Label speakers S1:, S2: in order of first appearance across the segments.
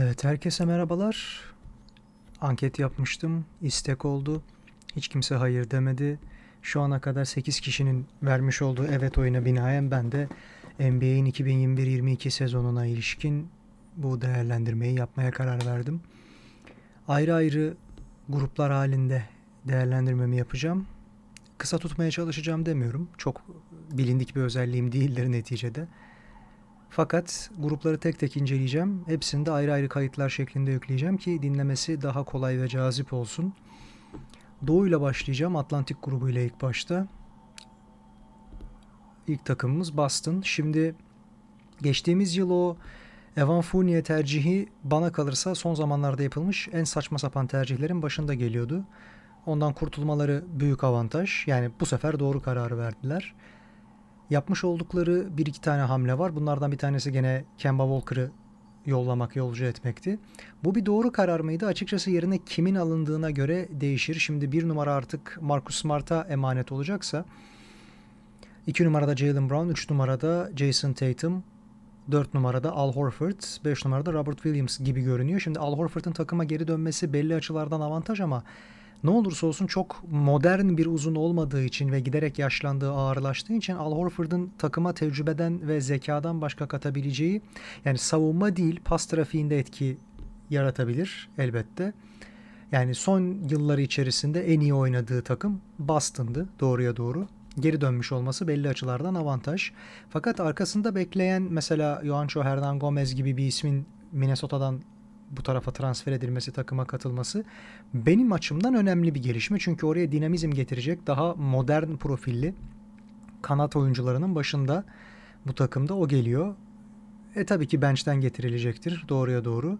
S1: Evet, herkese merhabalar. Anket yapmıştım, istek oldu. Hiç kimse hayır demedi. Şu ana kadar 8 kişinin vermiş olduğu evet oyuna binaen ben de NBA'in 2021-22 sezonuna ilişkin bu değerlendirmeyi yapmaya karar verdim. Ayrı ayrı gruplar halinde değerlendirmemi yapacağım. Kısa tutmaya çalışacağım demiyorum. Çok bilindik bir özelliğim değildir neticede. Fakat grupları tek tek inceleyeceğim. Hepsini de ayrı ayrı kayıtlar şeklinde yükleyeceğim ki dinlemesi daha kolay ve cazip olsun. Doğu ile başlayacağım. Atlantik grubu ile ilk başta. İlk takımımız Boston. Şimdi geçtiğimiz yıl o Evan Fournier tercihi bana kalırsa son zamanlarda yapılmış en saçma sapan tercihlerin başında geliyordu. Ondan kurtulmaları büyük avantaj. Yani bu sefer doğru kararı verdiler. Yapmış oldukları bir iki tane hamle var. Bunlardan bir tanesi gene Kemba Walker'ı yollamak, yolcu etmekti. Bu bir doğru karar mıydı? Açıkçası yerine kimin alındığına göre değişir. Şimdi bir numara artık Marcus Smart'a emanet olacaksa 2 numarada Jalen Brown, 3 numarada Jason Tatum, 4 numarada Al Horford, 5 numarada Robert Williams gibi görünüyor. Şimdi Al Horford'un takıma geri dönmesi belli açılardan avantaj ama ne olursa olsun çok modern bir uzun olmadığı için ve giderek yaşlandığı, ağırlaştığı için Al Horford'un takıma tecrübeden ve zekadan başka katabileceği yani savunma değil pas trafiğinde etki yaratabilir elbette. Yani son yılları içerisinde en iyi oynadığı takım Boston'dı doğruya doğru. Geri dönmüş olması belli açılardan avantaj. Fakat arkasında bekleyen mesela Juancho Hernan Gomez gibi bir ismin Minnesota'dan bu tarafa transfer edilmesi, takıma katılması benim açımdan önemli bir gelişme. Çünkü oraya dinamizm getirecek daha modern profilli kanat oyuncularının başında bu takımda o geliyor. E tabii ki bench'ten getirilecektir doğruya doğru.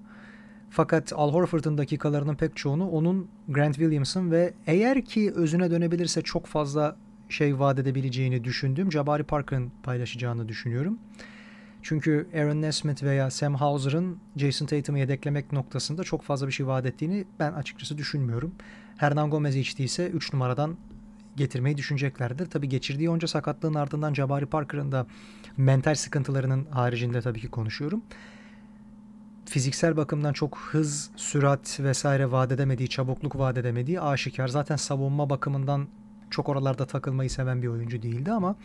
S1: Fakat Al Horford'un dakikalarının pek çoğunu onun Grant Williams'ın ve eğer ki özüne dönebilirse çok fazla şey vaat edebileceğini düşündüğüm Jabari Parker'ın paylaşacağını düşünüyorum. Çünkü Aaron Nesmith veya Sam Hauser'ın Jason Tatum'u yedeklemek noktasında çok fazla bir şey vaat ettiğini ben açıkçası düşünmüyorum. Hernan Gomez hiç değilse 3 numaradan getirmeyi düşüneceklerdir. Tabi geçirdiği onca sakatlığın ardından Jabari Parker'ın da mental sıkıntılarının haricinde tabii ki konuşuyorum. Fiziksel bakımdan çok hız, sürat vesaire vaat edemediği, çabukluk vaat edemediği aşikar. Zaten savunma bakımından çok oralarda takılmayı seven bir oyuncu değildi ama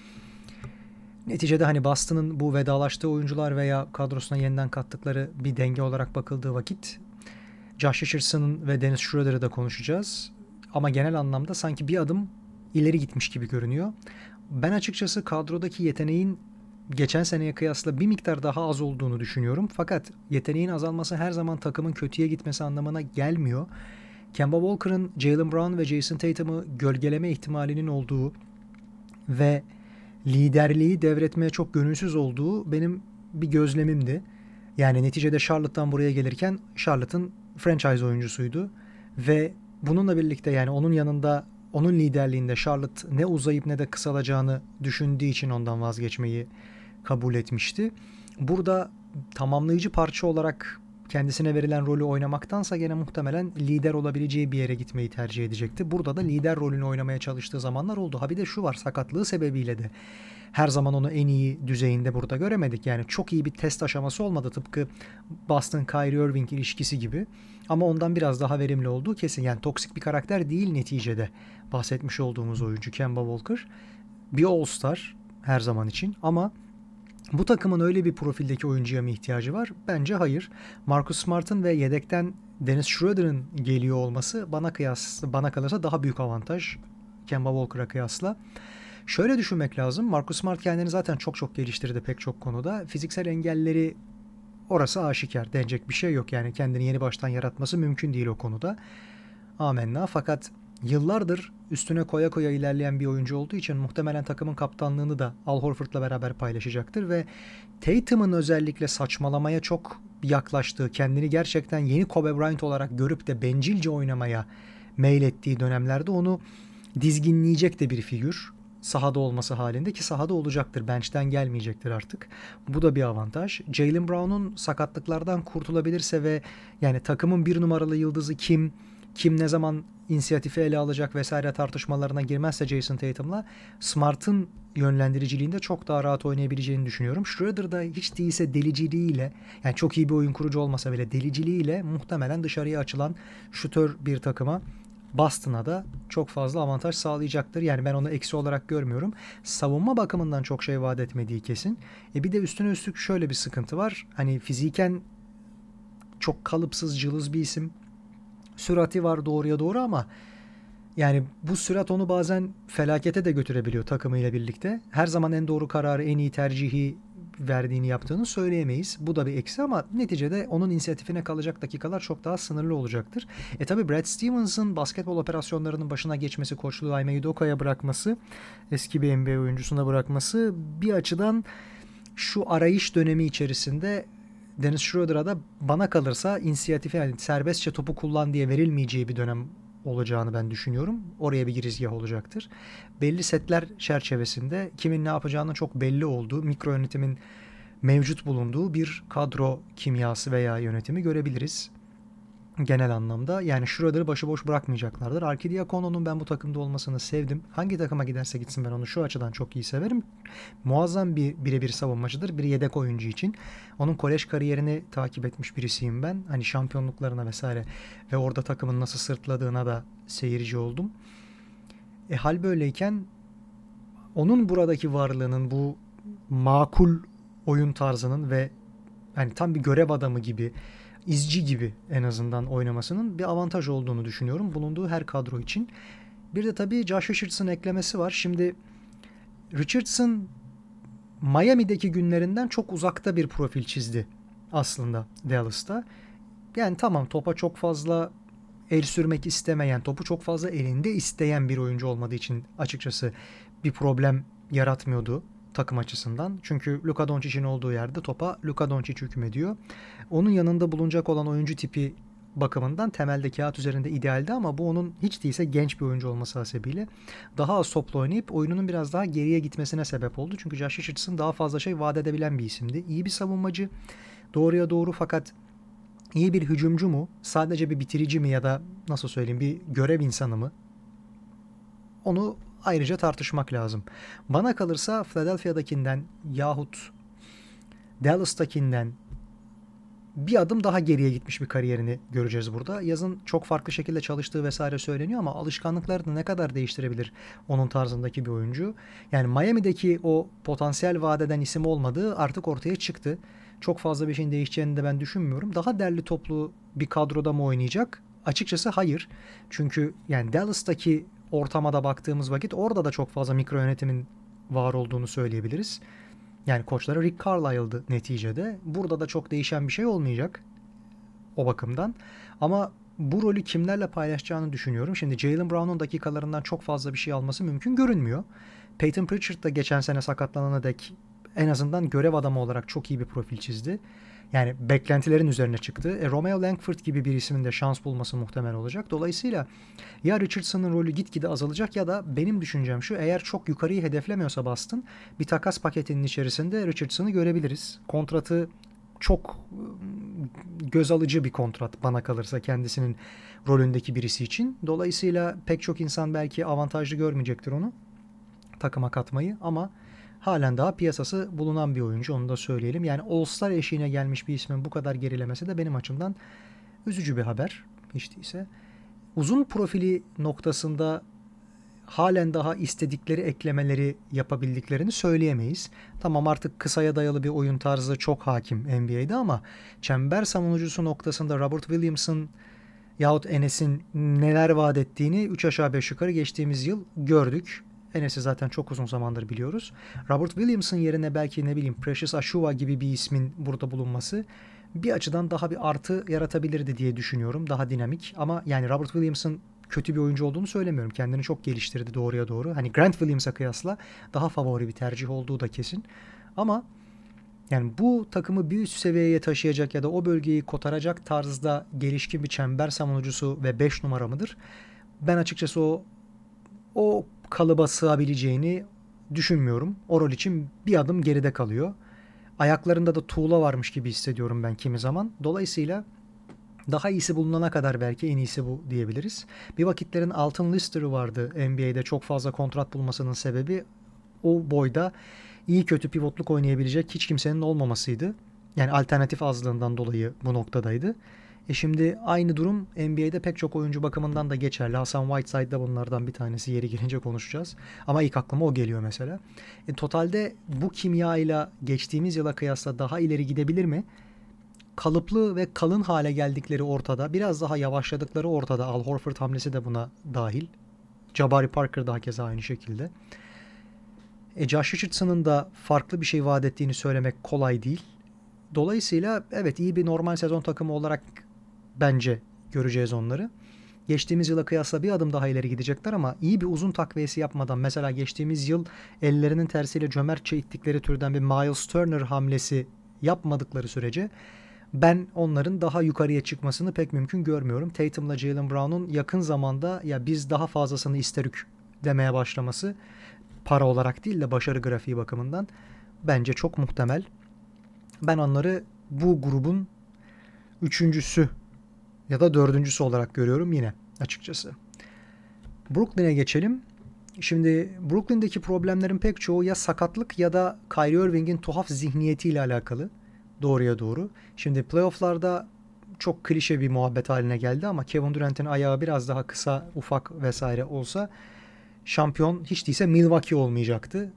S1: Neticede hani Boston'ın bu vedalaştığı oyuncular veya kadrosuna yeniden kattıkları bir denge olarak bakıldığı vakit Josh Richardson'ın ve Dennis Schroeder'ı da konuşacağız. Ama genel anlamda sanki bir adım ileri gitmiş gibi görünüyor. Ben açıkçası kadrodaki yeteneğin geçen seneye kıyasla bir miktar daha az olduğunu düşünüyorum. Fakat yeteneğin azalması her zaman takımın kötüye gitmesi anlamına gelmiyor. Kemba Walker'ın Jalen Brown ve Jason Tatum'u gölgeleme ihtimalinin olduğu ve liderliği devretmeye çok gönülsüz olduğu benim bir gözlemimdi. Yani neticede Charlotte'tan buraya gelirken Charlotte'ın franchise oyuncusuydu ve bununla birlikte yani onun yanında onun liderliğinde Charlotte ne uzayıp ne de kısalacağını düşündüğü için ondan vazgeçmeyi kabul etmişti. Burada tamamlayıcı parça olarak kendisine verilen rolü oynamaktansa gene muhtemelen lider olabileceği bir yere gitmeyi tercih edecekti. Burada da lider rolünü oynamaya çalıştığı zamanlar oldu. Ha bir de şu var sakatlığı sebebiyle de her zaman onu en iyi düzeyinde burada göremedik. Yani çok iyi bir test aşaması olmadı tıpkı Boston Kyrie Irving ilişkisi gibi. Ama ondan biraz daha verimli olduğu kesin. Yani toksik bir karakter değil neticede bahsetmiş olduğumuz oyuncu Kemba Walker. Bir All-Star her zaman için ama bu takımın öyle bir profildeki oyuncuya mı ihtiyacı var? Bence hayır. Marcus Smart'ın ve yedekten Dennis Schroeder'ın geliyor olması bana kıyas bana kalırsa daha büyük avantaj Kemba Walker'a kıyasla. Şöyle düşünmek lazım. Marcus Smart kendini zaten çok çok geliştirdi pek çok konuda. Fiziksel engelleri orası aşikar. Denecek bir şey yok yani kendini yeni baştan yaratması mümkün değil o konuda. Amenna. Fakat yıllardır üstüne koya koya ilerleyen bir oyuncu olduğu için muhtemelen takımın kaptanlığını da Al Horford'la beraber paylaşacaktır ve Tatum'un özellikle saçmalamaya çok yaklaştığı, kendini gerçekten yeni Kobe Bryant olarak görüp de bencilce oynamaya meylettiği dönemlerde onu dizginleyecek de bir figür sahada olması halinde ki sahada olacaktır. Bench'ten gelmeyecektir artık. Bu da bir avantaj. Jalen Brown'un sakatlıklardan kurtulabilirse ve yani takımın bir numaralı yıldızı kim kim ne zaman inisiyatifi ele alacak vesaire tartışmalarına girmezse Jason Tatum'la Smart'ın yönlendiriciliğinde çok daha rahat oynayabileceğini düşünüyorum. Schroeder da hiç değilse deliciliğiyle yani çok iyi bir oyun kurucu olmasa bile deliciliğiyle muhtemelen dışarıya açılan şutör bir takıma Boston'a da çok fazla avantaj sağlayacaktır. Yani ben onu eksi olarak görmüyorum. Savunma bakımından çok şey vaat etmediği kesin. E bir de üstüne üstlük şöyle bir sıkıntı var. Hani fiziken çok kalıpsız, cılız bir isim. Sürati var doğruya doğru ama yani bu sürat onu bazen felakete de götürebiliyor takımıyla birlikte. Her zaman en doğru kararı, en iyi tercihi verdiğini yaptığını söyleyemeyiz. Bu da bir eksi ama neticede onun inisiyatifine kalacak dakikalar çok daha sınırlı olacaktır. E tabi Brad Stevens'ın basketbol operasyonlarının başına geçmesi, koçluğu Aime Udoka'ya bırakması, eski bir NBA oyuncusuna bırakması bir açıdan şu arayış dönemi içerisinde Dennis Schroeder'a da bana kalırsa inisiyatifi yani serbestçe topu kullan diye verilmeyeceği bir dönem olacağını ben düşünüyorum. Oraya bir girizgah olacaktır. Belli setler çerçevesinde kimin ne yapacağını çok belli olduğu, mikro yönetimin mevcut bulunduğu bir kadro kimyası veya yönetimi görebiliriz genel anlamda. Yani Schroeder'ı başıboş bırakmayacaklardır. Arkidiakono'nun ben bu takımda olmasını sevdim. Hangi takıma giderse gitsin ben onu şu açıdan çok iyi severim. Muazzam bir birebir savunmacıdır. Bir yedek oyuncu için. Onun kolej kariyerini takip etmiş birisiyim ben. Hani şampiyonluklarına vesaire ve orada takımın nasıl sırtladığına da seyirci oldum. E hal böyleyken onun buradaki varlığının bu makul oyun tarzının ve hani tam bir görev adamı gibi izci gibi en azından oynamasının bir avantaj olduğunu düşünüyorum bulunduğu her kadro için. Bir de tabii Josh Richardson eklemesi var. Şimdi Richardson Miami'deki günlerinden çok uzakta bir profil çizdi aslında Dallas'ta. Yani tamam topa çok fazla el sürmek istemeyen, topu çok fazla elinde isteyen bir oyuncu olmadığı için açıkçası bir problem yaratmıyordu takım açısından. Çünkü Luka Doncic'in olduğu yerde topa Luka Doncic hükmediyor. Onun yanında bulunacak olan oyuncu tipi bakımından temelde kağıt üzerinde idealdi ama bu onun hiç değilse genç bir oyuncu olması hasebiyle daha az topla oynayıp oyununun biraz daha geriye gitmesine sebep oldu. Çünkü Josh Richardson daha fazla şey vaat edebilen bir isimdi. İyi bir savunmacı. Doğruya doğru fakat iyi bir hücumcu mu? Sadece bir bitirici mi ya da nasıl söyleyeyim bir görev insanı mı? Onu ayrıca tartışmak lazım. Bana kalırsa Philadelphia'dakinden yahut Dallas'takinden bir adım daha geriye gitmiş bir kariyerini göreceğiz burada. Yazın çok farklı şekilde çalıştığı vesaire söyleniyor ama alışkanlıklarını ne kadar değiştirebilir onun tarzındaki bir oyuncu. Yani Miami'deki o potansiyel vadeden isim olmadığı artık ortaya çıktı. Çok fazla bir şeyin değişeceğini de ben düşünmüyorum. Daha derli toplu bir kadroda mı oynayacak? Açıkçası hayır. Çünkü yani Dallas'taki ortama da baktığımız vakit orada da çok fazla mikro yönetimin var olduğunu söyleyebiliriz. Yani koçları Rick Carlisle'dı neticede. Burada da çok değişen bir şey olmayacak o bakımdan. Ama bu rolü kimlerle paylaşacağını düşünüyorum. Şimdi Jalen Brown'un dakikalarından çok fazla bir şey alması mümkün görünmüyor. Peyton Pritchard da geçen sene sakatlanana dek en azından görev adamı olarak çok iyi bir profil çizdi. Yani beklentilerin üzerine çıktı. E, Romeo Langford gibi bir ismin de şans bulması muhtemel olacak. Dolayısıyla ya Richardson'ın rolü gitgide azalacak ya da benim düşüncem şu eğer çok yukarıyı hedeflemiyorsa Boston bir takas paketinin içerisinde Richardson'ı görebiliriz. Kontratı çok ıı, göz alıcı bir kontrat bana kalırsa kendisinin rolündeki birisi için. Dolayısıyla pek çok insan belki avantajlı görmeyecektir onu takıma katmayı ama halen daha piyasası bulunan bir oyuncu onu da söyleyelim. Yani All-Star eşiğine gelmiş bir ismin bu kadar gerilemesi de benim açımdan üzücü bir haber hiç değilse. Uzun profili noktasında halen daha istedikleri eklemeleri yapabildiklerini söyleyemeyiz. Tamam artık kısaya dayalı bir oyun tarzı çok hakim NBA'de ama çember savunucusu noktasında Robert Williams'ın yahut Enes'in neler vaat ettiğini 3 aşağı 5 yukarı geçtiğimiz yıl gördük. Enes'i zaten çok uzun zamandır biliyoruz. Robert Williams'ın yerine belki ne bileyim Precious Ashua gibi bir ismin burada bulunması bir açıdan daha bir artı yaratabilirdi diye düşünüyorum. Daha dinamik ama yani Robert Williams'ın kötü bir oyuncu olduğunu söylemiyorum. Kendini çok geliştirdi doğruya doğru. Hani Grant Williams'a kıyasla daha favori bir tercih olduğu da kesin. Ama yani bu takımı bir üst seviyeye taşıyacak ya da o bölgeyi kotaracak tarzda gelişkin bir çember savunucusu ve 5 numara mıdır? Ben açıkçası o o kalıba sığabileceğini düşünmüyorum. O rol için bir adım geride kalıyor. Ayaklarında da tuğla varmış gibi hissediyorum ben kimi zaman. Dolayısıyla Daha iyisi bulunana kadar belki en iyisi bu diyebiliriz. Bir vakitlerin altın Lister'ı vardı NBA'de çok fazla kontrat bulmasının sebebi o boyda iyi kötü pivotluk oynayabilecek hiç kimsenin olmamasıydı. Yani alternatif azlığından dolayı bu noktadaydı. E şimdi aynı durum NBA'de pek çok oyuncu bakımından da geçerli. Hasan Whiteside da bunlardan bir tanesi yeri gelince konuşacağız. Ama ilk aklıma o geliyor mesela. E, totalde bu kimya ile geçtiğimiz yıla kıyasla daha ileri gidebilir mi? Kalıplı ve kalın hale geldikleri ortada. Biraz daha yavaşladıkları ortada. Al Horford hamlesi de buna dahil. Jabari Parker da hakeza aynı şekilde. E, Josh Richardson'ın da farklı bir şey vaat ettiğini söylemek kolay değil. Dolayısıyla evet iyi bir normal sezon takımı olarak bence göreceğiz onları. Geçtiğimiz yıla kıyasla bir adım daha ileri gidecekler ama iyi bir uzun takviyesi yapmadan mesela geçtiğimiz yıl ellerinin tersiyle cömertçe ittikleri türden bir Miles Turner hamlesi yapmadıkları sürece ben onların daha yukarıya çıkmasını pek mümkün görmüyorum. Tatum'la Jalen Brown'un yakın zamanda ya biz daha fazlasını isterük demeye başlaması para olarak değil de başarı grafiği bakımından bence çok muhtemel. Ben onları bu grubun üçüncüsü ya da dördüncüsü olarak görüyorum yine açıkçası. Brooklyn'e geçelim. Şimdi Brooklyn'deki problemlerin pek çoğu ya sakatlık ya da Kyrie Irving'in tuhaf zihniyetiyle alakalı. Doğruya doğru. Şimdi playofflarda çok klişe bir muhabbet haline geldi ama Kevin Durant'in ayağı biraz daha kısa, ufak vesaire olsa şampiyon hiç değilse Milwaukee olmayacaktı.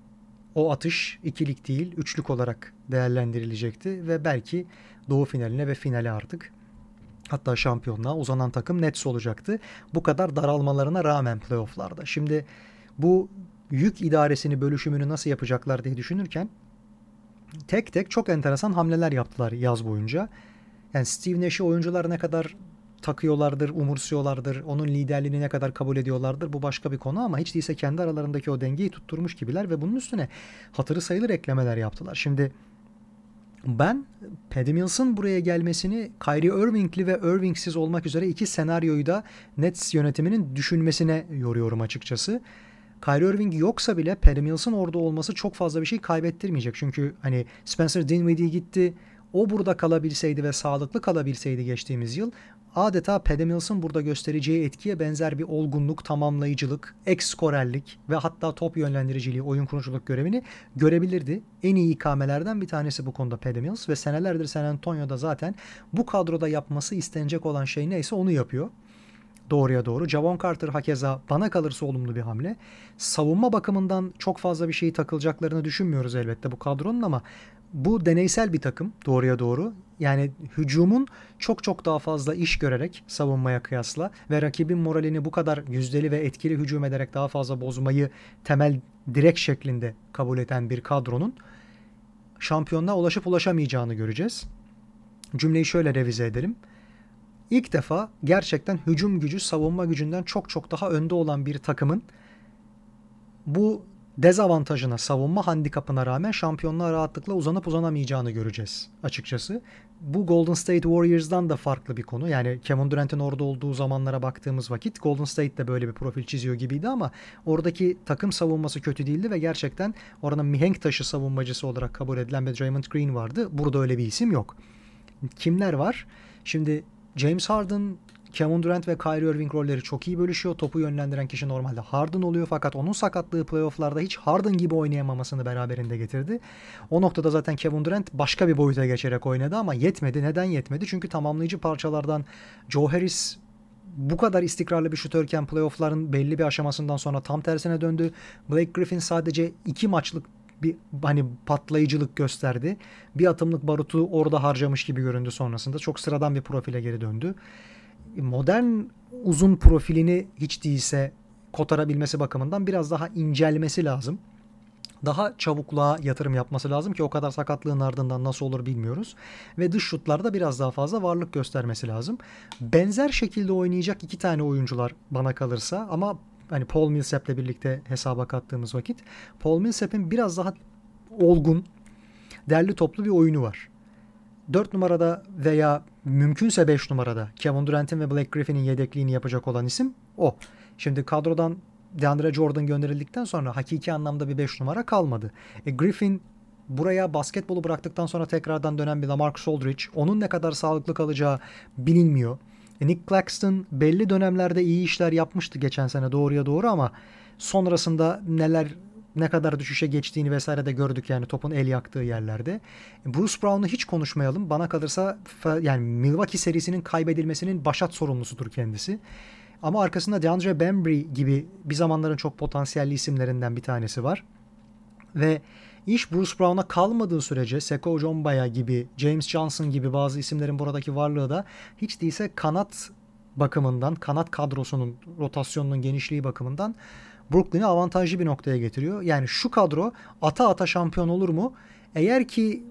S1: O atış ikilik değil, üçlük olarak değerlendirilecekti ve belki doğu finaline ve finale artık hatta şampiyonluğa uzanan takım Nets olacaktı. Bu kadar daralmalarına rağmen playofflarda. Şimdi bu yük idaresini bölüşümünü nasıl yapacaklar diye düşünürken tek tek çok enteresan hamleler yaptılar yaz boyunca. Yani Steve Nash'i oyuncular ne kadar takıyorlardır, umursuyorlardır, onun liderliğini ne kadar kabul ediyorlardır bu başka bir konu ama hiç değilse kendi aralarındaki o dengeyi tutturmuş gibiler ve bunun üstüne hatırı sayılır eklemeler yaptılar. Şimdi ben Paddy Mills'ın buraya gelmesini Kyrie Irving'li ve Irving'siz olmak üzere iki senaryoyu da Nets yönetiminin düşünmesine yoruyorum açıkçası. Kyrie Irving yoksa bile Paddy Mills'ın orada olması çok fazla bir şey kaybettirmeyecek. Çünkü hani Spencer Dinwiddie gitti. O burada kalabilseydi ve sağlıklı kalabilseydi geçtiğimiz yıl adeta Paddy Mills'ın burada göstereceği etkiye benzer bir olgunluk, tamamlayıcılık, ekskorellik ve hatta top yönlendiriciliği, oyun kuruculuk görevini görebilirdi. En iyi ikamelerden bir tanesi bu konuda Paddy Mills ve senelerdir San Antonio'da zaten bu kadroda yapması istenecek olan şey neyse onu yapıyor doğruya doğru. Javon Carter hakeza bana kalırsa olumlu bir hamle. Savunma bakımından çok fazla bir şeyi takılacaklarını düşünmüyoruz elbette bu kadronun ama bu deneysel bir takım doğruya doğru. Yani hücumun çok çok daha fazla iş görerek savunmaya kıyasla ve rakibin moralini bu kadar yüzdeli ve etkili hücum ederek daha fazla bozmayı temel direkt şeklinde kabul eden bir kadronun şampiyonluğa ulaşıp ulaşamayacağını göreceğiz. Cümleyi şöyle revize edelim. İlk defa gerçekten hücum gücü savunma gücünden çok çok daha önde olan bir takımın bu dezavantajına, savunma handikapına rağmen şampiyonluğa rahatlıkla uzanıp uzanamayacağını göreceğiz açıkçası. Bu Golden State Warriors'dan da farklı bir konu. Yani Kevin Durant'in orada olduğu zamanlara baktığımız vakit Golden State de böyle bir profil çiziyor gibiydi ama oradaki takım savunması kötü değildi ve gerçekten oranın mihenk taşı savunmacısı olarak kabul edilen bir Draymond Green vardı. Burada öyle bir isim yok. Kimler var? Şimdi James Harden Kevin Durant ve Kyrie Irving rolleri çok iyi bölüşüyor. Topu yönlendiren kişi normalde Harden oluyor fakat onun sakatlığı playofflarda hiç Harden gibi oynayamamasını beraberinde getirdi. O noktada zaten Kevin Durant başka bir boyuta geçerek oynadı ama yetmedi. Neden yetmedi? Çünkü tamamlayıcı parçalardan Joe Harris bu kadar istikrarlı bir şutörken playoffların belli bir aşamasından sonra tam tersine döndü. Blake Griffin sadece iki maçlık bir hani patlayıcılık gösterdi. Bir atımlık barutu orada harcamış gibi göründü sonrasında. Çok sıradan bir profile geri döndü modern uzun profilini hiç değilse kotarabilmesi bakımından biraz daha incelmesi lazım. Daha çabukluğa yatırım yapması lazım ki o kadar sakatlığın ardından nasıl olur bilmiyoruz. Ve dış şutlarda biraz daha fazla varlık göstermesi lazım. Benzer şekilde oynayacak iki tane oyuncular bana kalırsa ama hani Paul Millsap'le birlikte hesaba kattığımız vakit Paul Millsap'in biraz daha olgun, derli toplu bir oyunu var. 4 numarada veya mümkünse 5 numarada Kevin Durant'in ve Blake Griffin'in yedekliğini yapacak olan isim o. Şimdi kadrodan DeAndre Jordan gönderildikten sonra hakiki anlamda bir 5 numara kalmadı. E Griffin buraya basketbolu bıraktıktan sonra tekrardan dönen bir Lamarcus Aldridge. Onun ne kadar sağlıklı kalacağı bilinmiyor. E, Nick Claxton belli dönemlerde iyi işler yapmıştı geçen sene doğruya doğru ama sonrasında neler ne kadar düşüşe geçtiğini vesaire de gördük yani topun el yaktığı yerlerde. Bruce Brown'u hiç konuşmayalım. Bana kalırsa yani Milwaukee serisinin kaybedilmesinin başat sorumlusudur kendisi. Ama arkasında DeAndre Bembry gibi bir zamanların çok potansiyelli isimlerinden bir tanesi var. Ve iş Bruce Brown'a kalmadığı sürece Seko Jombaya gibi, James Johnson gibi bazı isimlerin buradaki varlığı da hiç değilse kanat bakımından, kanat kadrosunun rotasyonunun genişliği bakımından Brooklyn'i avantajlı bir noktaya getiriyor. Yani şu kadro ata ata şampiyon olur mu? Eğer ki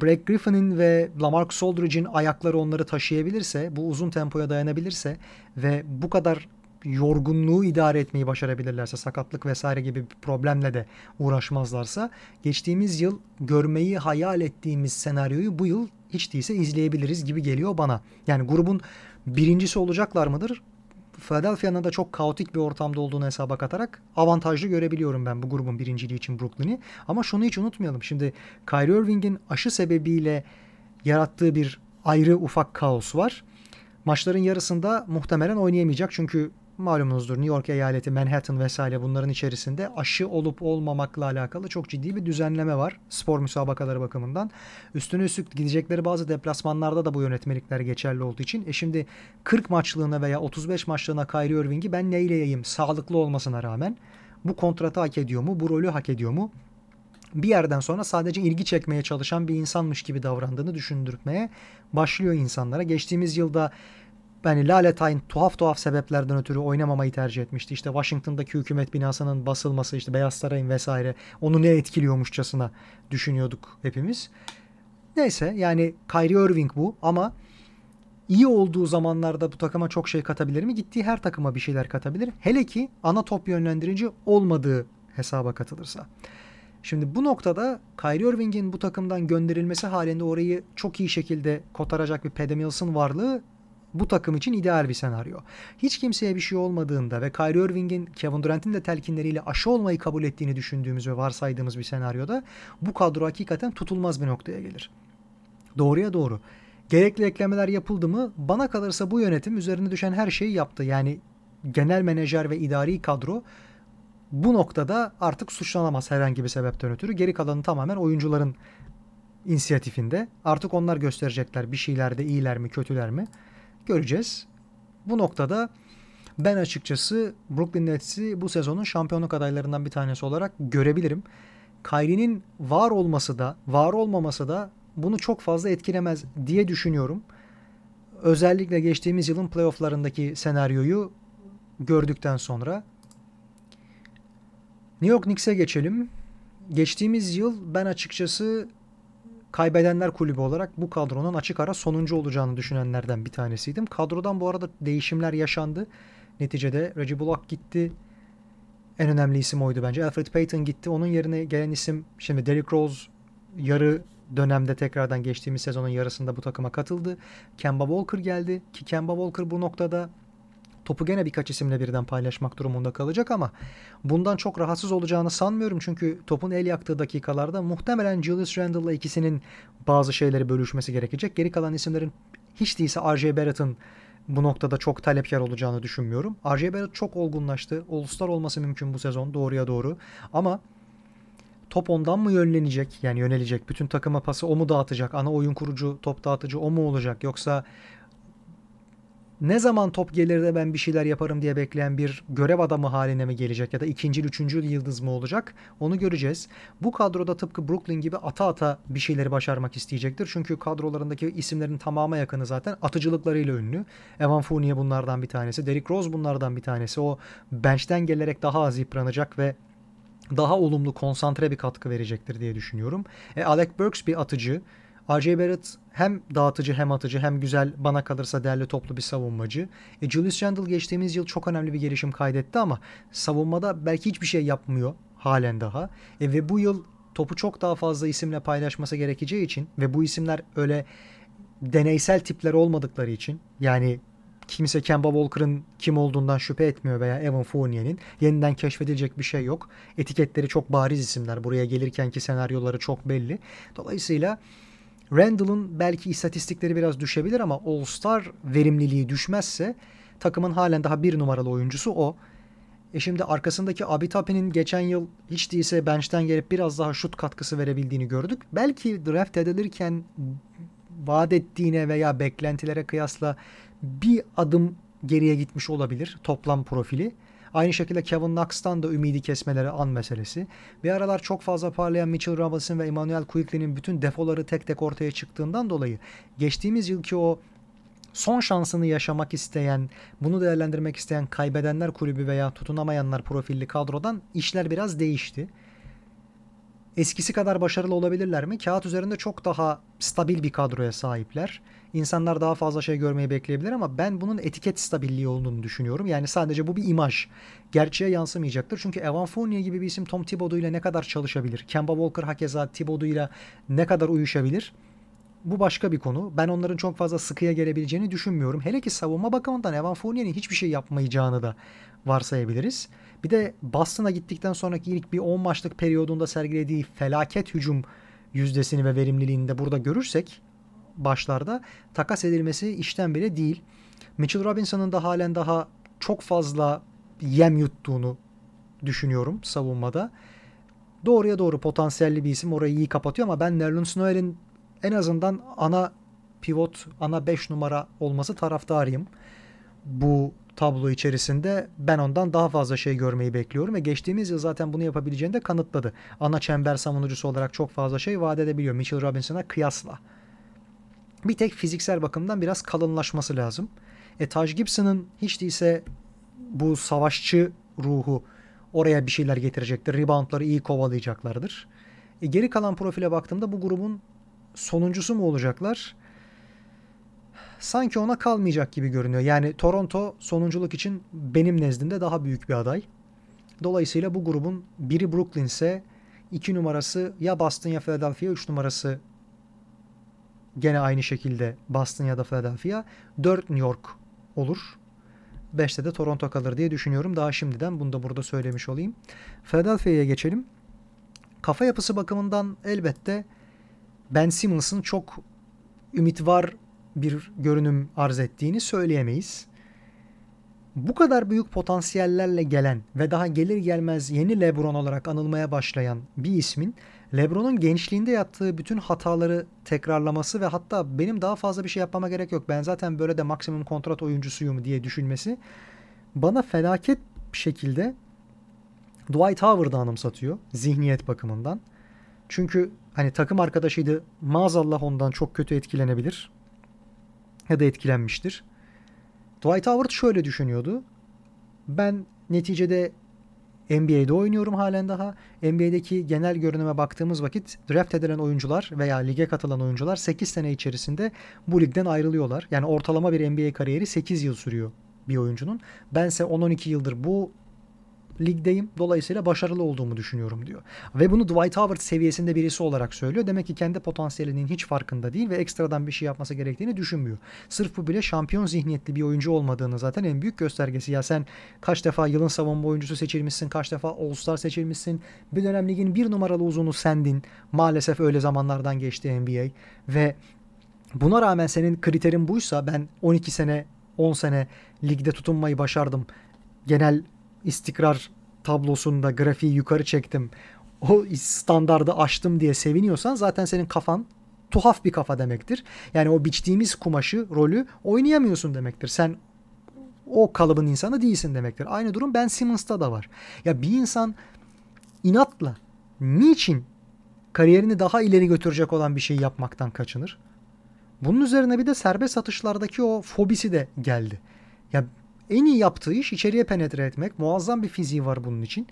S1: Blake Griffin'in ve Lamarcus Aldridge'in ayakları onları taşıyabilirse, bu uzun tempoya dayanabilirse ve bu kadar yorgunluğu idare etmeyi başarabilirlerse, sakatlık vesaire gibi bir problemle de uğraşmazlarsa, geçtiğimiz yıl görmeyi hayal ettiğimiz senaryoyu bu yıl hiç değilse izleyebiliriz gibi geliyor bana. Yani grubun birincisi olacaklar mıdır? Philadelphia'nın da çok kaotik bir ortamda olduğunu hesaba katarak avantajlı görebiliyorum ben bu grubun birinciliği için Brooklyn'i. Ama şunu hiç unutmayalım. Şimdi Kyrie Irving'in aşı sebebiyle yarattığı bir ayrı ufak kaos var. Maçların yarısında muhtemelen oynayamayacak çünkü malumunuzdur New York eyaleti, Manhattan vesaire bunların içerisinde aşı olup olmamakla alakalı çok ciddi bir düzenleme var spor müsabakaları bakımından. Üstüne üstlük gidecekleri bazı deplasmanlarda da bu yönetmelikler geçerli olduğu için. E şimdi 40 maçlığına veya 35 maçlığına Kyrie Irving'i ben neyleyeyim sağlıklı olmasına rağmen bu kontratı hak ediyor mu? Bu rolü hak ediyor mu? bir yerden sonra sadece ilgi çekmeye çalışan bir insanmış gibi davrandığını düşündürtmeye başlıyor insanlara. Geçtiğimiz yılda yani Laletine tuhaf tuhaf sebeplerden ötürü oynamamayı tercih etmişti. İşte Washington'daki hükümet binasının basılması, işte Beyaz Saray'ın vesaire onu ne etkiliyormuşçasına düşünüyorduk hepimiz. Neyse yani Kyrie Irving bu ama iyi olduğu zamanlarda bu takıma çok şey katabilir mi? Gittiği her takıma bir şeyler katabilir. Hele ki ana top yönlendirici olmadığı hesaba katılırsa. Şimdi bu noktada Kyrie Irving'in bu takımdan gönderilmesi halinde orayı çok iyi şekilde kotaracak bir Paddy Mills'ın varlığı bu takım için ideal bir senaryo. Hiç kimseye bir şey olmadığında ve Kyrie Irving'in Kevin Durant'in de telkinleriyle aşı olmayı kabul ettiğini düşündüğümüz ve varsaydığımız bir senaryoda bu kadro hakikaten tutulmaz bir noktaya gelir. Doğruya doğru. Gerekli eklemeler yapıldı mı? Bana kalırsa bu yönetim üzerine düşen her şeyi yaptı. Yani genel menajer ve idari kadro bu noktada artık suçlanamaz herhangi bir sebepten ötürü. Geri kalanı tamamen oyuncuların inisiyatifinde. Artık onlar gösterecekler bir şeylerde iyiler mi kötüler mi göreceğiz. Bu noktada ben açıkçası Brooklyn Nets'i bu sezonun şampiyonluk adaylarından bir tanesi olarak görebilirim. Kyrie'nin var olması da var olmaması da bunu çok fazla etkilemez diye düşünüyorum. Özellikle geçtiğimiz yılın playofflarındaki senaryoyu gördükten sonra. New York Knicks'e geçelim. Geçtiğimiz yıl ben açıkçası kaybedenler kulübü olarak bu kadronun açık ara sonuncu olacağını düşünenlerden bir tanesiydim. Kadrodan bu arada değişimler yaşandı. Neticede Reggie Bullock gitti. En önemli isim oydu bence. Alfred Payton gitti. Onun yerine gelen isim şimdi Derrick Rose yarı dönemde tekrardan geçtiğimiz sezonun yarısında bu takıma katıldı. Kemba Walker geldi ki Kemba Walker bu noktada topu gene birkaç isimle birden paylaşmak durumunda kalacak ama bundan çok rahatsız olacağını sanmıyorum. Çünkü topun el yaktığı dakikalarda muhtemelen Julius Randle'la ikisinin bazı şeyleri bölüşmesi gerekecek. Geri kalan isimlerin hiç değilse R.J. Barrett'ın bu noktada çok talepkar olacağını düşünmüyorum. R.J. Barrett çok olgunlaştı. All-Star olması mümkün bu sezon doğruya doğru. Ama top ondan mı yönlenecek? Yani yönelecek. Bütün takıma pası o mu dağıtacak? Ana oyun kurucu, top dağıtıcı o mu olacak? Yoksa ne zaman top gelir de ben bir şeyler yaparım diye bekleyen bir görev adamı haline mi gelecek ya da ikinci, üçüncü yıldız mı olacak onu göreceğiz. Bu kadroda tıpkı Brooklyn gibi ata ata bir şeyleri başarmak isteyecektir. Çünkü kadrolarındaki isimlerin tamamı yakını zaten atıcılıklarıyla ünlü. Evan Fournier bunlardan bir tanesi. Derrick Rose bunlardan bir tanesi. O bench'ten gelerek daha az yıpranacak ve daha olumlu konsantre bir katkı verecektir diye düşünüyorum. E, Alec Burks bir atıcı. R.J. Barrett hem dağıtıcı hem atıcı hem güzel bana kalırsa değerli toplu bir savunmacı. E, Julius Randle geçtiğimiz yıl çok önemli bir gelişim kaydetti ama savunmada belki hiçbir şey yapmıyor halen daha. E, ve bu yıl topu çok daha fazla isimle paylaşması gerekeceği için ve bu isimler öyle deneysel tipler olmadıkları için yani kimse Kemba Walker'ın kim olduğundan şüphe etmiyor veya Evan Fournier'in. Yeniden keşfedilecek bir şey yok. Etiketleri çok bariz isimler. Buraya gelirkenki senaryoları çok belli. Dolayısıyla Randall'ın belki istatistikleri biraz düşebilir ama All-Star verimliliği düşmezse takımın halen daha bir numaralı oyuncusu o. E şimdi arkasındaki Abitapi'nin geçen yıl hiç değilse bench'ten gelip biraz daha şut katkısı verebildiğini gördük. Belki draft edilirken vaat ettiğine veya beklentilere kıyasla bir adım geriye gitmiş olabilir toplam profili. Aynı şekilde Kevin Knox'tan da ümidi kesmeleri an meselesi. Bir aralar çok fazla parlayan Mitchell Robinson ve Emmanuel Quigley'nin bütün defoları tek tek ortaya çıktığından dolayı geçtiğimiz yılki o son şansını yaşamak isteyen, bunu değerlendirmek isteyen kaybedenler kulübü veya tutunamayanlar profilli kadrodan işler biraz değişti. Eskisi kadar başarılı olabilirler mi? Kağıt üzerinde çok daha stabil bir kadroya sahipler. İnsanlar daha fazla şey görmeyi bekleyebilir ama ben bunun etiket stabilliği olduğunu düşünüyorum. Yani sadece bu bir imaj. Gerçeğe yansımayacaktır. Çünkü Evan Fournier gibi bir isim Tom Thibodeau ile ne kadar çalışabilir? Kemba Walker hakeza Thibodeau ile ne kadar uyuşabilir? Bu başka bir konu. Ben onların çok fazla sıkıya gelebileceğini düşünmüyorum. Hele ki savunma bakımından Evan Fournier'in hiçbir şey yapmayacağını da varsayabiliriz. Bir de Boston'a gittikten sonraki ilk bir 10 maçlık periyodunda sergilediği felaket hücum yüzdesini ve verimliliğini de burada görürsek başlarda takas edilmesi işten bile değil. Mitchell Robinson'ın da halen daha çok fazla yem yuttuğunu düşünüyorum savunmada. Doğruya doğru potansiyelli bir isim orayı iyi kapatıyor ama ben Nerlens Noel'in en azından ana pivot, ana 5 numara olması taraftarıyım. Bu tablo içerisinde ben ondan daha fazla şey görmeyi bekliyorum ve geçtiğimiz yıl zaten bunu yapabileceğini de kanıtladı. Ana çember savunucusu olarak çok fazla şey vaat edebiliyor Mitchell Robinson'a kıyasla. Bir tek fiziksel bakımdan biraz kalınlaşması lazım. E Taj Gibson'ın hiç değilse bu savaşçı ruhu oraya bir şeyler getirecektir. Reboundları iyi kovalayacaklardır. E geri kalan profile baktığımda bu grubun sonuncusu mu olacaklar? Sanki ona kalmayacak gibi görünüyor. Yani Toronto sonunculuk için benim nezdimde daha büyük bir aday. Dolayısıyla bu grubun biri Brooklyn ise iki numarası ya Boston ya Philadelphia, üç numarası gene aynı şekilde Boston ya da Philadelphia. Dört New York olur. Beşte de Toronto kalır diye düşünüyorum. Daha şimdiden bunu da burada söylemiş olayım. Philadelphia'ya geçelim. Kafa yapısı bakımından elbette Ben Simmons'ın çok ümit var bir görünüm arz ettiğini söyleyemeyiz. Bu kadar büyük potansiyellerle gelen ve daha gelir gelmez yeni LeBron olarak anılmaya başlayan bir ismin LeBron'un gençliğinde yaptığı bütün hataları tekrarlaması ve hatta benim daha fazla bir şey yapmama gerek yok. Ben zaten böyle de maksimum kontrat oyuncusuyum diye düşünmesi bana felaket bir şekilde Dwight Howard'ı anımsatıyor zihniyet bakımından. Çünkü hani takım arkadaşıydı maazallah ondan çok kötü etkilenebilir ya da etkilenmiştir. Dwight Howard şöyle düşünüyordu. Ben neticede NBA'de oynuyorum halen daha. NBA'deki genel görünüme baktığımız vakit draft edilen oyuncular veya lige katılan oyuncular 8 sene içerisinde bu ligden ayrılıyorlar. Yani ortalama bir NBA kariyeri 8 yıl sürüyor bir oyuncunun. Bense 10-12 yıldır bu ligdeyim. Dolayısıyla başarılı olduğumu düşünüyorum diyor. Ve bunu Dwight Howard seviyesinde birisi olarak söylüyor. Demek ki kendi potansiyelinin hiç farkında değil ve ekstradan bir şey yapması gerektiğini düşünmüyor. Sırf bu bile şampiyon zihniyetli bir oyuncu olmadığını zaten en büyük göstergesi. Ya sen kaç defa yılın savunma oyuncusu seçilmişsin, kaç defa All-Star seçilmişsin. Bir dönem ligin bir numaralı uzunu sendin. Maalesef öyle zamanlardan geçti NBA ve buna rağmen senin kriterin buysa ben 12 sene 10 sene ligde tutunmayı başardım. Genel istikrar tablosunda grafiği yukarı çektim. O standardı aştım diye seviniyorsan zaten senin kafan tuhaf bir kafa demektir. Yani o biçtiğimiz kumaşı, rolü oynayamıyorsun demektir. Sen o kalıbın insanı değilsin demektir. Aynı durum Ben Simmons'ta da var. Ya bir insan inatla niçin kariyerini daha ileri götürecek olan bir şey yapmaktan kaçınır? Bunun üzerine bir de serbest atışlardaki o fobisi de geldi. Ya en iyi yaptığı iş içeriye penetre etmek. Muazzam bir fiziği var bunun için.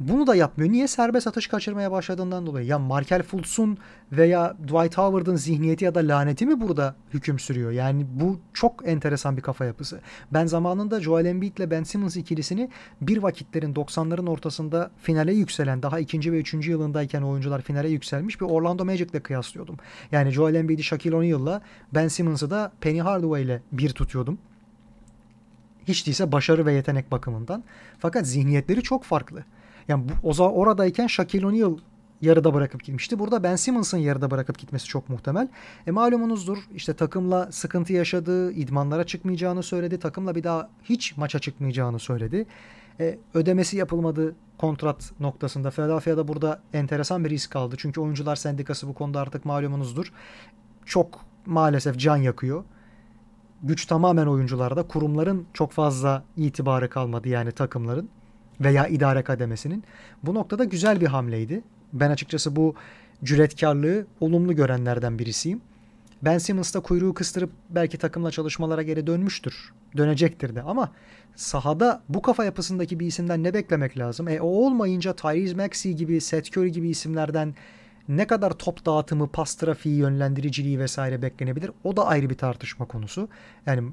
S1: Bunu da yapmıyor. Niye? Serbest atış kaçırmaya başladığından dolayı. Ya Markel Fultz'un veya Dwight Howard'ın zihniyeti ya da laneti mi burada hüküm sürüyor? Yani bu çok enteresan bir kafa yapısı. Ben zamanında Joel Embiid ile Ben Simmons ikilisini bir vakitlerin 90'ların ortasında finale yükselen, daha ikinci ve üçüncü yılındayken oyuncular finale yükselmiş bir Orlando Magic ile kıyaslıyordum. Yani Joel Embiid'i Shaquille O'Neal'la Ben Simmons'ı da Penny Hardaway ile bir tutuyordum Hiç değilse başarı ve yetenek bakımından. Fakat zihniyetleri çok farklı. Yani bu, o zaman oradayken Shaquille O'Neal yarıda bırakıp gitmişti. Burada Ben Simmons'ın yarıda bırakıp gitmesi çok muhtemel. E malumunuzdur işte takımla sıkıntı yaşadı, idmanlara çıkmayacağını söyledi. Takımla bir daha hiç maça çıkmayacağını söyledi. E, ödemesi yapılmadı kontrat noktasında. Philadelphia'da burada enteresan bir risk aldı. Çünkü oyuncular sendikası bu konuda artık malumunuzdur. Çok maalesef can yakıyor. Güç tamamen oyuncularda. Kurumların çok fazla itibarı kalmadı yani takımların veya idare kademesinin. Bu noktada güzel bir hamleydi. Ben açıkçası bu cüretkarlığı olumlu görenlerden birisiyim. Ben Simmons da kuyruğu kıstırıp belki takımla çalışmalara geri dönmüştür. Dönecektir de ama sahada bu kafa yapısındaki bir isimden ne beklemek lazım? E o olmayınca Tyrese Maxey gibi, Seth Curry gibi isimlerden ne kadar top dağıtımı, pas trafiği, yönlendiriciliği vesaire beklenebilir? O da ayrı bir tartışma konusu. Yani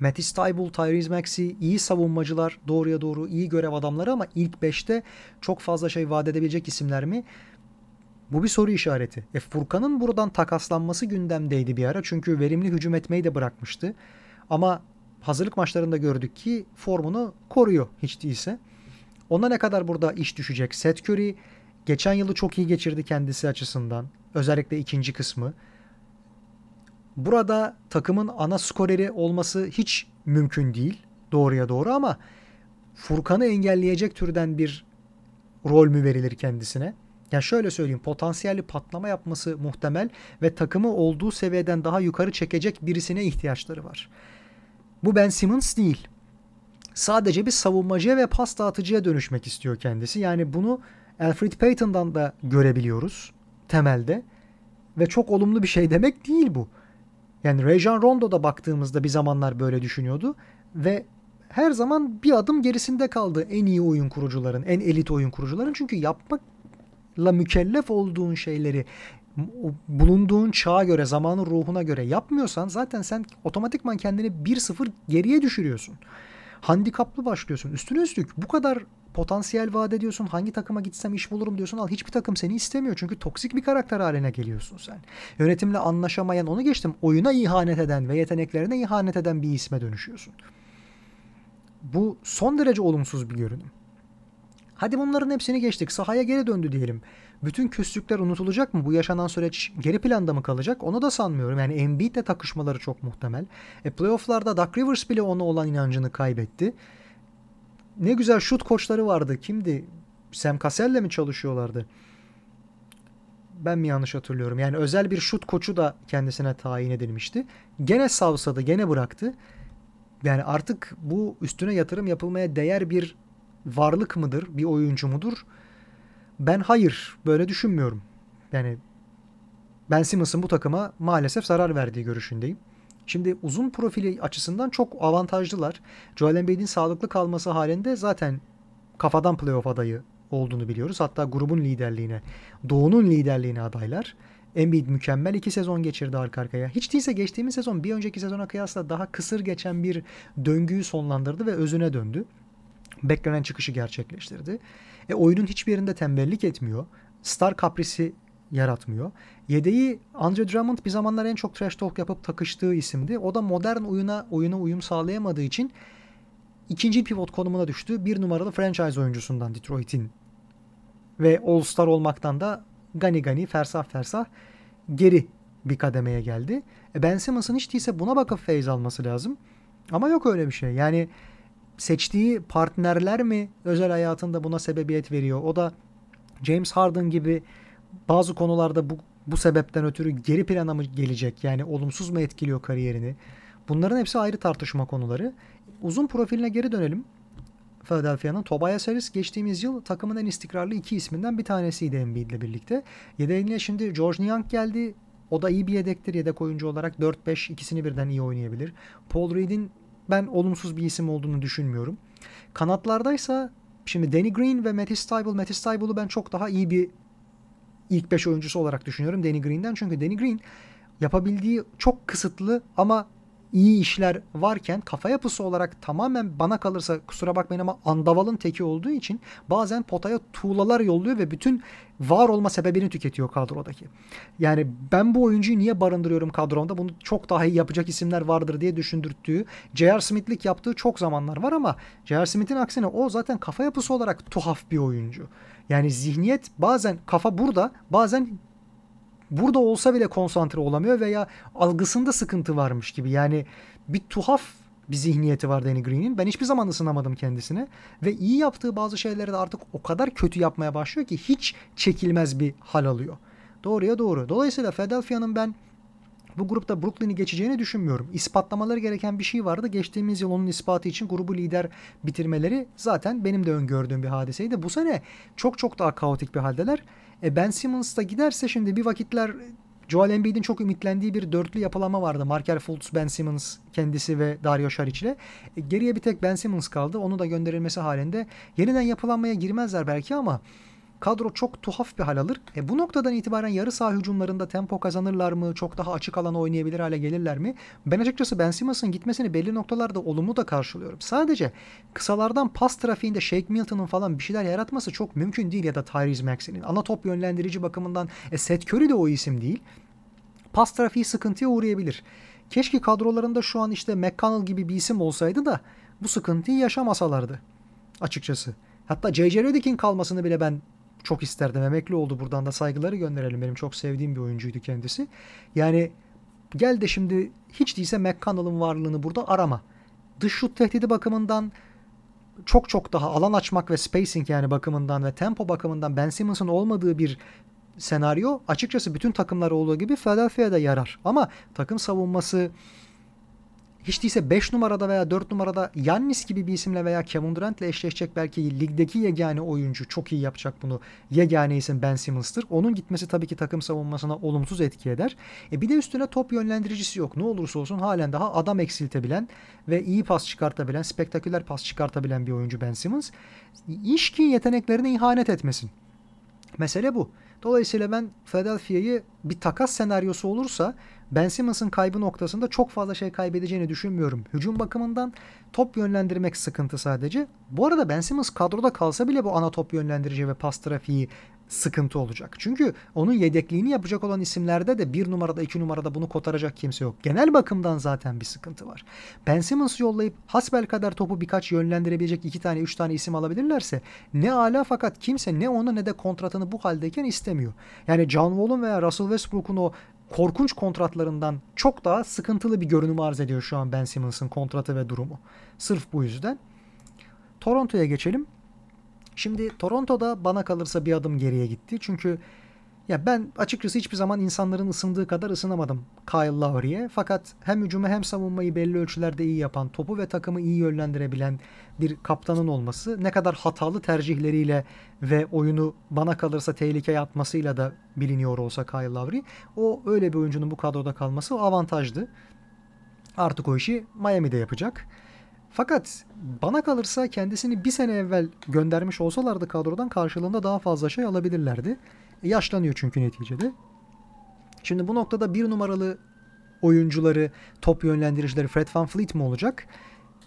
S1: Mattis Tybul, Tyrese Maxey iyi savunmacılar, doğruya doğru iyi görev adamları ama ilk 5'te çok fazla şey vaat edebilecek isimler mi? Bu bir soru işareti. E Furkan'ın buradan takaslanması gündemdeydi bir ara. Çünkü verimli hücum etmeyi de bırakmıştı. Ama hazırlık maçlarında gördük ki formunu koruyor hiç değilse. Ona ne kadar burada iş düşecek? Seth Curry geçen yılı çok iyi geçirdi kendisi açısından. Özellikle ikinci kısmı. Burada takımın ana skoreri olması hiç mümkün değil. Doğruya doğru ama Furkan'ı engelleyecek türden bir rol mü verilir kendisine? Ya şöyle söyleyeyim potansiyelli patlama yapması muhtemel ve takımı olduğu seviyeden daha yukarı çekecek birisine ihtiyaçları var. Bu Ben Simmons değil. Sadece bir savunmacıya ve pas dağıtıcıya dönüşmek istiyor kendisi. Yani bunu Alfred Payton'dan da görebiliyoruz temelde. Ve çok olumlu bir şey demek değil bu. Yani Rajon Rondo da baktığımızda bir zamanlar böyle düşünüyordu ve her zaman bir adım gerisinde kaldı en iyi oyun kurucuların, en elit oyun kurucuların. Çünkü yapmakla mükellef olduğun şeyleri bulunduğun çağa göre, zamanın ruhuna göre yapmıyorsan zaten sen otomatikman kendini 1-0 geriye düşürüyorsun. Handikaplı başlıyorsun. Üstüne üstlük bu kadar potansiyel vaat ediyorsun. Hangi takıma gitsem iş bulurum diyorsun. Al hiçbir takım seni istemiyor. Çünkü toksik bir karakter haline geliyorsun sen. Yönetimle anlaşamayan onu geçtim. Oyuna ihanet eden ve yeteneklerine ihanet eden bir isme dönüşüyorsun. Bu son derece olumsuz bir görünüm. Hadi bunların hepsini geçtik. Sahaya geri döndü diyelim. Bütün küslükler unutulacak mı? Bu yaşanan süreç geri planda mı kalacak? Onu da sanmıyorum. Yani Embiid'le takışmaları çok muhtemel. E playoff'larda Doug Rivers bile ona olan inancını kaybetti ne güzel şut koçları vardı. Kimdi? Sam Cassell'le mi çalışıyorlardı? Ben mi yanlış hatırlıyorum? Yani özel bir şut koçu da kendisine tayin edilmişti. Gene savsadı, gene bıraktı. Yani artık bu üstüne yatırım yapılmaya değer bir varlık mıdır, bir oyuncu mudur? Ben hayır, böyle düşünmüyorum. Yani Ben Simmons'ın bu takıma maalesef zarar verdiği görüşündeyim. Şimdi uzun profili açısından çok avantajlılar. Joel Embiid'in sağlıklı kalması halinde zaten kafadan playoff adayı olduğunu biliyoruz. Hatta grubun liderliğine, Doğu'nun liderliğine adaylar. Embiid mükemmel iki sezon geçirdi arka arkaya. Hiç değilse geçtiğimiz sezon bir önceki sezona kıyasla daha kısır geçen bir döngüyü sonlandırdı ve özüne döndü. Beklenen çıkışı gerçekleştirdi. E, oyunun hiçbir yerinde tembellik etmiyor. Star kaprisi yaratmıyor. Yedeği Andre Drummond bir zamanlar en çok trash talk yapıp takıştığı isimdi. O da modern oyuna oyuna uyum sağlayamadığı için ikinci pivot konumuna düştü. Bir numaralı franchise oyuncusundan Detroit'in ve All-Star olmaktan da gani gani fersah fersah geri bir kademeye geldi. E ben Simmons'ın hiç değilse buna bakıp feyz alması lazım. Ama yok öyle bir şey. Yani seçtiği partnerler mi özel hayatında buna sebebiyet veriyor? O da James Harden gibi bazı konularda bu bu sebepten ötürü geri plana mı gelecek? Yani olumsuz mu etkiliyor kariyerini? Bunların hepsi ayrı tartışma konuları. Uzun profiline geri dönelim. Philadelphia'nın Tobias Harris geçtiğimiz yıl takımın en istikrarlı iki isminden bir tanesiydi Embiid'le birlikte. Yedeğine şimdi George Niang geldi. O da iyi bir yedektir yedek oyuncu olarak. 4-5 ikisini birden iyi oynayabilir. Paul Reed'in ben olumsuz bir isim olduğunu düşünmüyorum. Kanatlardaysa şimdi Danny Green ve Matisse Thybulle. Matisse Thybulle'u ben çok daha iyi bir ilk 5 oyuncusu olarak düşünüyorum Danny Green'den. Çünkü Danny Green yapabildiği çok kısıtlı ama iyi işler varken kafa yapısı olarak tamamen bana kalırsa kusura bakmayın ama andavalın teki olduğu için bazen potaya tuğlalar yolluyor ve bütün var olma sebebini tüketiyor kadrodaki. Yani ben bu oyuncuyu niye barındırıyorum kadromda? Bunu çok daha iyi yapacak isimler vardır diye düşündürttüğü, J.R. Smith'lik yaptığı çok zamanlar var ama J.R. Smith'in aksine o zaten kafa yapısı olarak tuhaf bir oyuncu. Yani zihniyet bazen kafa burada, bazen burada olsa bile konsantre olamıyor veya algısında sıkıntı varmış gibi. Yani bir tuhaf bir zihniyeti var Danny Green'in. Ben hiçbir zaman ısınamadım kendisine. Ve iyi yaptığı bazı şeyleri de artık o kadar kötü yapmaya başlıyor ki hiç çekilmez bir hal alıyor. Doğruya doğru. Dolayısıyla Philadelphia'nın ben bu grupta Brooklyn'i geçeceğini düşünmüyorum. İspatlamaları gereken bir şey vardı. Geçtiğimiz yıl onun ispatı için grubu lider bitirmeleri zaten benim de öngördüğüm bir hadiseydi. Bu sene çok çok daha kaotik bir haldeler. E ben Simmons da giderse şimdi bir vakitler Joel Embiid'in çok ümitlendiği bir dörtlü yapılama vardı. Markel Fultz, Ben Simmons kendisi ve Dario Saric ile. E, geriye bir tek Ben Simmons kaldı. Onu da gönderilmesi halinde yeniden yapılanmaya girmezler belki ama kadro çok tuhaf bir hal alır. E bu noktadan itibaren yarı saha hücumlarında tempo kazanırlar mı? Çok daha açık alana oynayabilir hale gelirler mi? Ben açıkçası Ben Simmons'ın gitmesini belli noktalarda olumlu da karşılıyorum. Sadece kısalardan pas trafiğinde Shake Milton'ın falan bir şeyler yaratması çok mümkün değil ya da Tyrese Maxey'nin. Ana top yönlendirici bakımından e, Seth Curry de o isim değil. Pas trafiği sıkıntıya uğrayabilir. Keşke kadrolarında şu an işte McConnell gibi bir isim olsaydı da bu sıkıntıyı yaşamasalardı açıkçası. Hatta J.J. Redick'in kalmasını bile ben çok isterdim. Emekli oldu buradan da saygıları gönderelim. Benim çok sevdiğim bir oyuncuydu kendisi. Yani gel de şimdi hiç değilse McConnell'ın varlığını burada arama. Dış şut tehdidi bakımından çok çok daha alan açmak ve spacing yani bakımından ve tempo bakımından Ben Simmons'ın olmadığı bir senaryo açıkçası bütün takımlar olduğu gibi Philadelphia'da yarar. Ama takım savunması hiç değilse 5 numarada veya 4 numarada Yannis gibi bir isimle veya Kevin Durant'le eşleşecek belki ligdeki yegane oyuncu çok iyi yapacak bunu. Yegane isim Ben Simmons'tır. Onun gitmesi tabii ki takım savunmasına olumsuz etki eder. E bir de üstüne top yönlendiricisi yok. Ne olursa olsun halen daha adam eksiltebilen ve iyi pas çıkartabilen, spektaküler pas çıkartabilen bir oyuncu Ben Simmons. İş ki yeteneklerine ihanet etmesin. Mesele bu. Dolayısıyla ben Philadelphia'yı bir takas senaryosu olursa Ben Simmons'ın kaybı noktasında çok fazla şey kaybedeceğini düşünmüyorum. Hücum bakımından top yönlendirmek sıkıntı sadece. Bu arada Ben Simmons kadroda kalsa bile bu ana top yönlendirici ve pas trafiği sıkıntı olacak. Çünkü onun yedekliğini yapacak olan isimlerde de bir numarada iki numarada bunu kotaracak kimse yok. Genel bakımdan zaten bir sıkıntı var. Ben Simmons yollayıp hasbel kadar topu birkaç yönlendirebilecek iki tane üç tane isim alabilirlerse ne ala fakat kimse ne onu ne de kontratını bu haldeyken istemiyor. Yani John Wall'un veya Russell Westbrook'un o korkunç kontratlarından çok daha sıkıntılı bir görünüm arz ediyor şu an Ben Simmons'ın kontratı ve durumu. Sırf bu yüzden. Toronto'ya geçelim. Şimdi Toronto'da bana kalırsa bir adım geriye gitti. Çünkü ya ben açıkçası hiçbir zaman insanların ısındığı kadar ısınamadım Kyle Lowry'e. Fakat hem hücumu hem savunmayı belli ölçülerde iyi yapan, topu ve takımı iyi yönlendirebilen bir kaptanın olması ne kadar hatalı tercihleriyle ve oyunu bana kalırsa tehlikeye atmasıyla da biliniyor olsa Kyle Lowry. O öyle bir oyuncunun bu kadroda kalması avantajdı. Artık o işi Miami'de yapacak. Fakat bana kalırsa kendisini bir sene evvel göndermiş olsalardı kadrodan karşılığında daha fazla şey alabilirlerdi. E, yaşlanıyor çünkü neticede. Şimdi bu noktada bir numaralı oyuncuları, top yönlendiricileri Fred Van Fleet mi olacak?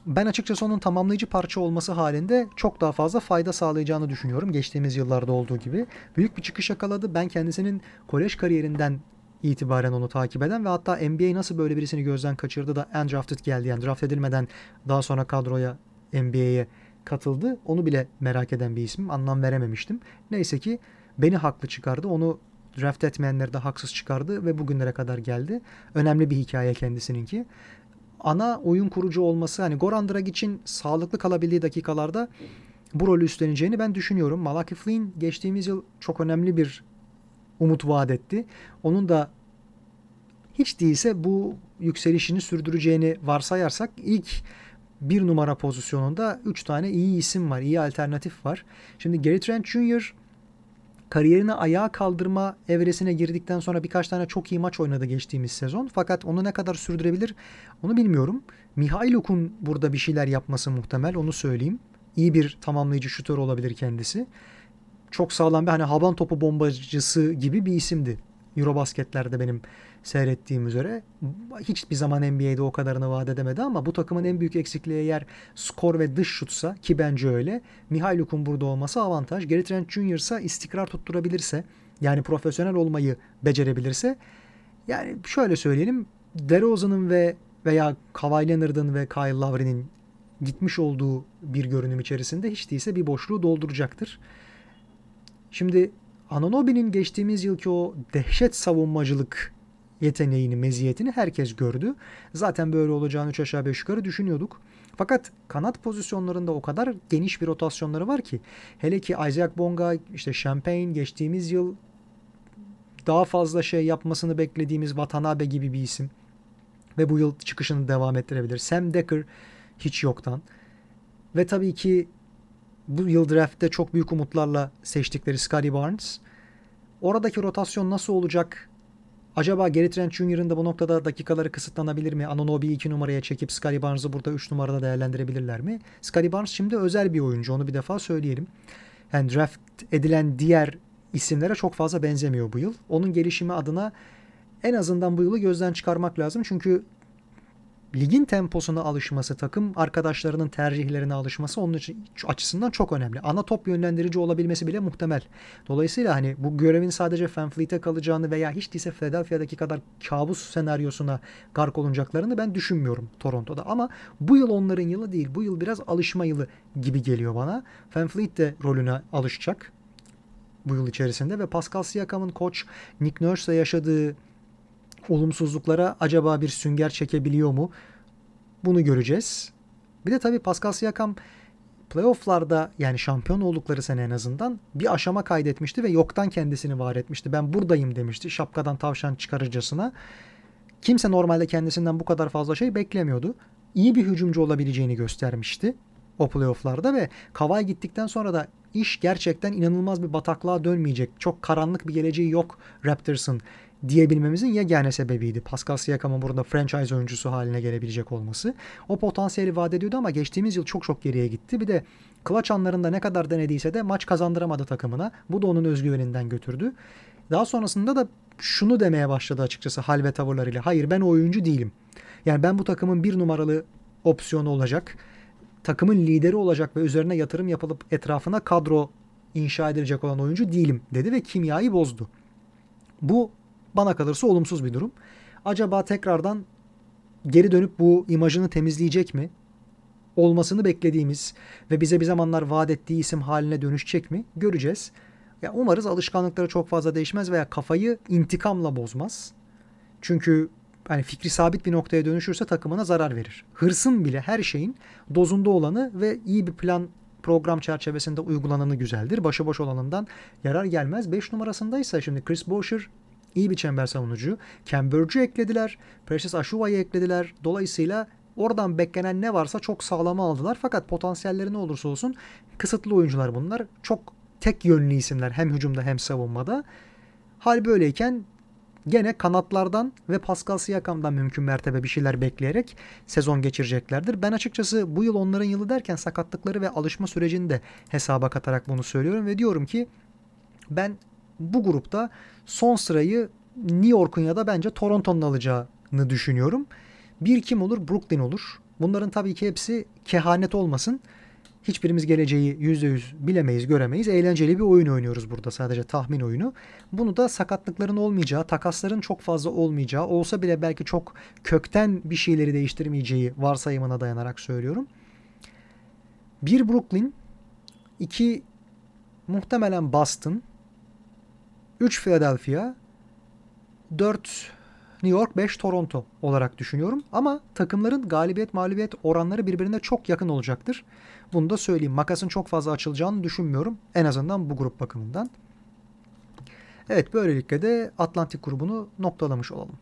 S1: Ben açıkçası onun tamamlayıcı parça olması halinde çok daha fazla fayda sağlayacağını düşünüyorum. Geçtiğimiz yıllarda olduğu gibi. Büyük bir çıkış yakaladı. Ben kendisinin kolej kariyerinden itibaren onu takip eden ve hatta NBA nasıl böyle birisini gözden kaçırdı da undrafted geldi. Yani draft edilmeden daha sonra kadroya NBA'ye katıldı. Onu bile merak eden bir isim. Anlam verememiştim. Neyse ki beni haklı çıkardı. Onu draft etmeyenleri de haksız çıkardı ve bugünlere kadar geldi. Önemli bir hikaye kendisininki. Ana oyun kurucu olması hani Goran Dragic'in sağlıklı kalabildiği dakikalarda bu rolü üstleneceğini ben düşünüyorum. Malachi Flynn geçtiğimiz yıl çok önemli bir umut vaat etti. Onun da hiç değilse bu yükselişini sürdüreceğini varsayarsak ilk bir numara pozisyonunda 3 tane iyi isim var, iyi alternatif var. Şimdi Gary Trent Jr. kariyerini ayağa kaldırma evresine girdikten sonra birkaç tane çok iyi maç oynadı geçtiğimiz sezon. Fakat onu ne kadar sürdürebilir onu bilmiyorum. Mihailuk'un burada bir şeyler yapması muhtemel onu söyleyeyim. İyi bir tamamlayıcı şutör olabilir kendisi çok sağlam bir hani havan topu bombacısı gibi bir isimdi Eurobasketlerde benim seyrettiğim üzere. Hiçbir zaman NBA'de o kadarını vaat edemedi ama bu takımın en büyük eksikliği eğer skor ve dış şutsa ki bence öyle. Mihailuk'un burada olması avantaj. Gary Trent Jr. ise istikrar tutturabilirse yani profesyonel olmayı becerebilirse yani şöyle söyleyelim DeRozan'ın ve veya Kawhi Leonard'ın ve Kyle Lowry'nin gitmiş olduğu bir görünüm içerisinde hiç değilse bir boşluğu dolduracaktır. Şimdi Ananobi'nin geçtiğimiz yılki o dehşet savunmacılık yeteneğini, meziyetini herkes gördü. Zaten böyle olacağını 3 aşağı 5 yukarı düşünüyorduk. Fakat kanat pozisyonlarında o kadar geniş bir rotasyonları var ki hele ki Isaac Bonga, işte Champagne geçtiğimiz yıl daha fazla şey yapmasını beklediğimiz Watanabe gibi bir isim ve bu yıl çıkışını devam ettirebilir. Sam Decker hiç yoktan. Ve tabii ki bu yıl draft'te çok büyük umutlarla seçtikleri Scotty Barnes. Oradaki rotasyon nasıl olacak? Acaba Gary Trent Jr.'ın da bu noktada dakikaları kısıtlanabilir mi? Anunobi'yi 2 numaraya çekip Scotty Barnes'ı burada 3 numarada değerlendirebilirler mi? Scotty Barnes şimdi özel bir oyuncu. Onu bir defa söyleyelim. Yani draft edilen diğer isimlere çok fazla benzemiyor bu yıl. Onun gelişimi adına en azından bu yılı gözden çıkarmak lazım. Çünkü ligin temposuna alışması, takım arkadaşlarının tercihlerine alışması onun için açısından çok önemli. Ana top yönlendirici olabilmesi bile muhtemel. Dolayısıyla hani bu görevin sadece Fanfleet'e kalacağını veya hiç değilse Philadelphia'daki kadar kabus senaryosuna gark olacaklarını ben düşünmüyorum Toronto'da. Ama bu yıl onların yılı değil. Bu yıl biraz alışma yılı gibi geliyor bana. Fanfleet de rolüne alışacak bu yıl içerisinde ve Pascal Siakam'ın koç Nick Nurse'la yaşadığı olumsuzluklara acaba bir sünger çekebiliyor mu? Bunu göreceğiz. Bir de tabii Pascal Siakam playofflarda yani şampiyon oldukları sene en azından bir aşama kaydetmişti ve yoktan kendisini var etmişti. Ben buradayım demişti şapkadan tavşan çıkarıcısına. Kimse normalde kendisinden bu kadar fazla şey beklemiyordu. İyi bir hücumcu olabileceğini göstermişti o playofflarda ve Kawhi gittikten sonra da iş gerçekten inanılmaz bir bataklığa dönmeyecek. Çok karanlık bir geleceği yok Raptors'ın diyebilmemizin yegane sebebiydi. Pascal Siakam'ın burada franchise oyuncusu haline gelebilecek olması. O potansiyeli vaat ediyordu ama geçtiğimiz yıl çok çok geriye gitti. Bir de clutch anlarında ne kadar denediyse de maç kazandıramadı takımına. Bu da onun özgüveninden götürdü. Daha sonrasında da şunu demeye başladı açıkçası hal ve tavırlarıyla. Hayır ben oyuncu değilim. Yani ben bu takımın bir numaralı opsiyonu olacak. Takımın lideri olacak ve üzerine yatırım yapılıp etrafına kadro inşa edilecek olan oyuncu değilim dedi ve kimyayı bozdu. Bu bana kalırsa olumsuz bir durum. Acaba tekrardan geri dönüp bu imajını temizleyecek mi? Olmasını beklediğimiz ve bize bir zamanlar vaat ettiği isim haline dönüşecek mi? Göreceğiz. Ya umarız alışkanlıkları çok fazla değişmez veya kafayı intikamla bozmaz. Çünkü hani fikri sabit bir noktaya dönüşürse takımına zarar verir. Hırsın bile her şeyin dozunda olanı ve iyi bir plan program çerçevesinde uygulananı güzeldir. Başıboş olanından yarar gelmez. 5 numarasındaysa şimdi Chris Bosh'er iyi bir çember savunucu. Cambridge'ü eklediler. Precious Ashuva'yı eklediler. Dolayısıyla oradan beklenen ne varsa çok sağlama aldılar. Fakat potansiyelleri ne olursa olsun kısıtlı oyuncular bunlar. Çok tek yönlü isimler hem hücumda hem savunmada. Hal böyleyken gene kanatlardan ve Pascal Siakam'dan mümkün mertebe bir şeyler bekleyerek sezon geçireceklerdir. Ben açıkçası bu yıl onların yılı derken sakatlıkları ve alışma sürecini de hesaba katarak bunu söylüyorum ve diyorum ki ben bu grupta son sırayı New York'un ya da bence Toronto'nun alacağını düşünüyorum. Bir kim olur? Brooklyn olur. Bunların tabii ki hepsi kehanet olmasın. Hiçbirimiz geleceği %100 bilemeyiz, göremeyiz. Eğlenceli bir oyun oynuyoruz burada sadece tahmin oyunu. Bunu da sakatlıkların olmayacağı, takasların çok fazla olmayacağı, olsa bile belki çok kökten bir şeyleri değiştirmeyeceği varsayımına dayanarak söylüyorum. Bir Brooklyn, iki muhtemelen Boston, 3 Philadelphia, 4 New York, 5 Toronto olarak düşünüyorum. Ama takımların galibiyet mağlubiyet oranları birbirine çok yakın olacaktır. Bunu da söyleyeyim. Makasın çok fazla açılacağını düşünmüyorum. En azından bu grup bakımından. Evet böylelikle de Atlantik grubunu noktalamış olalım.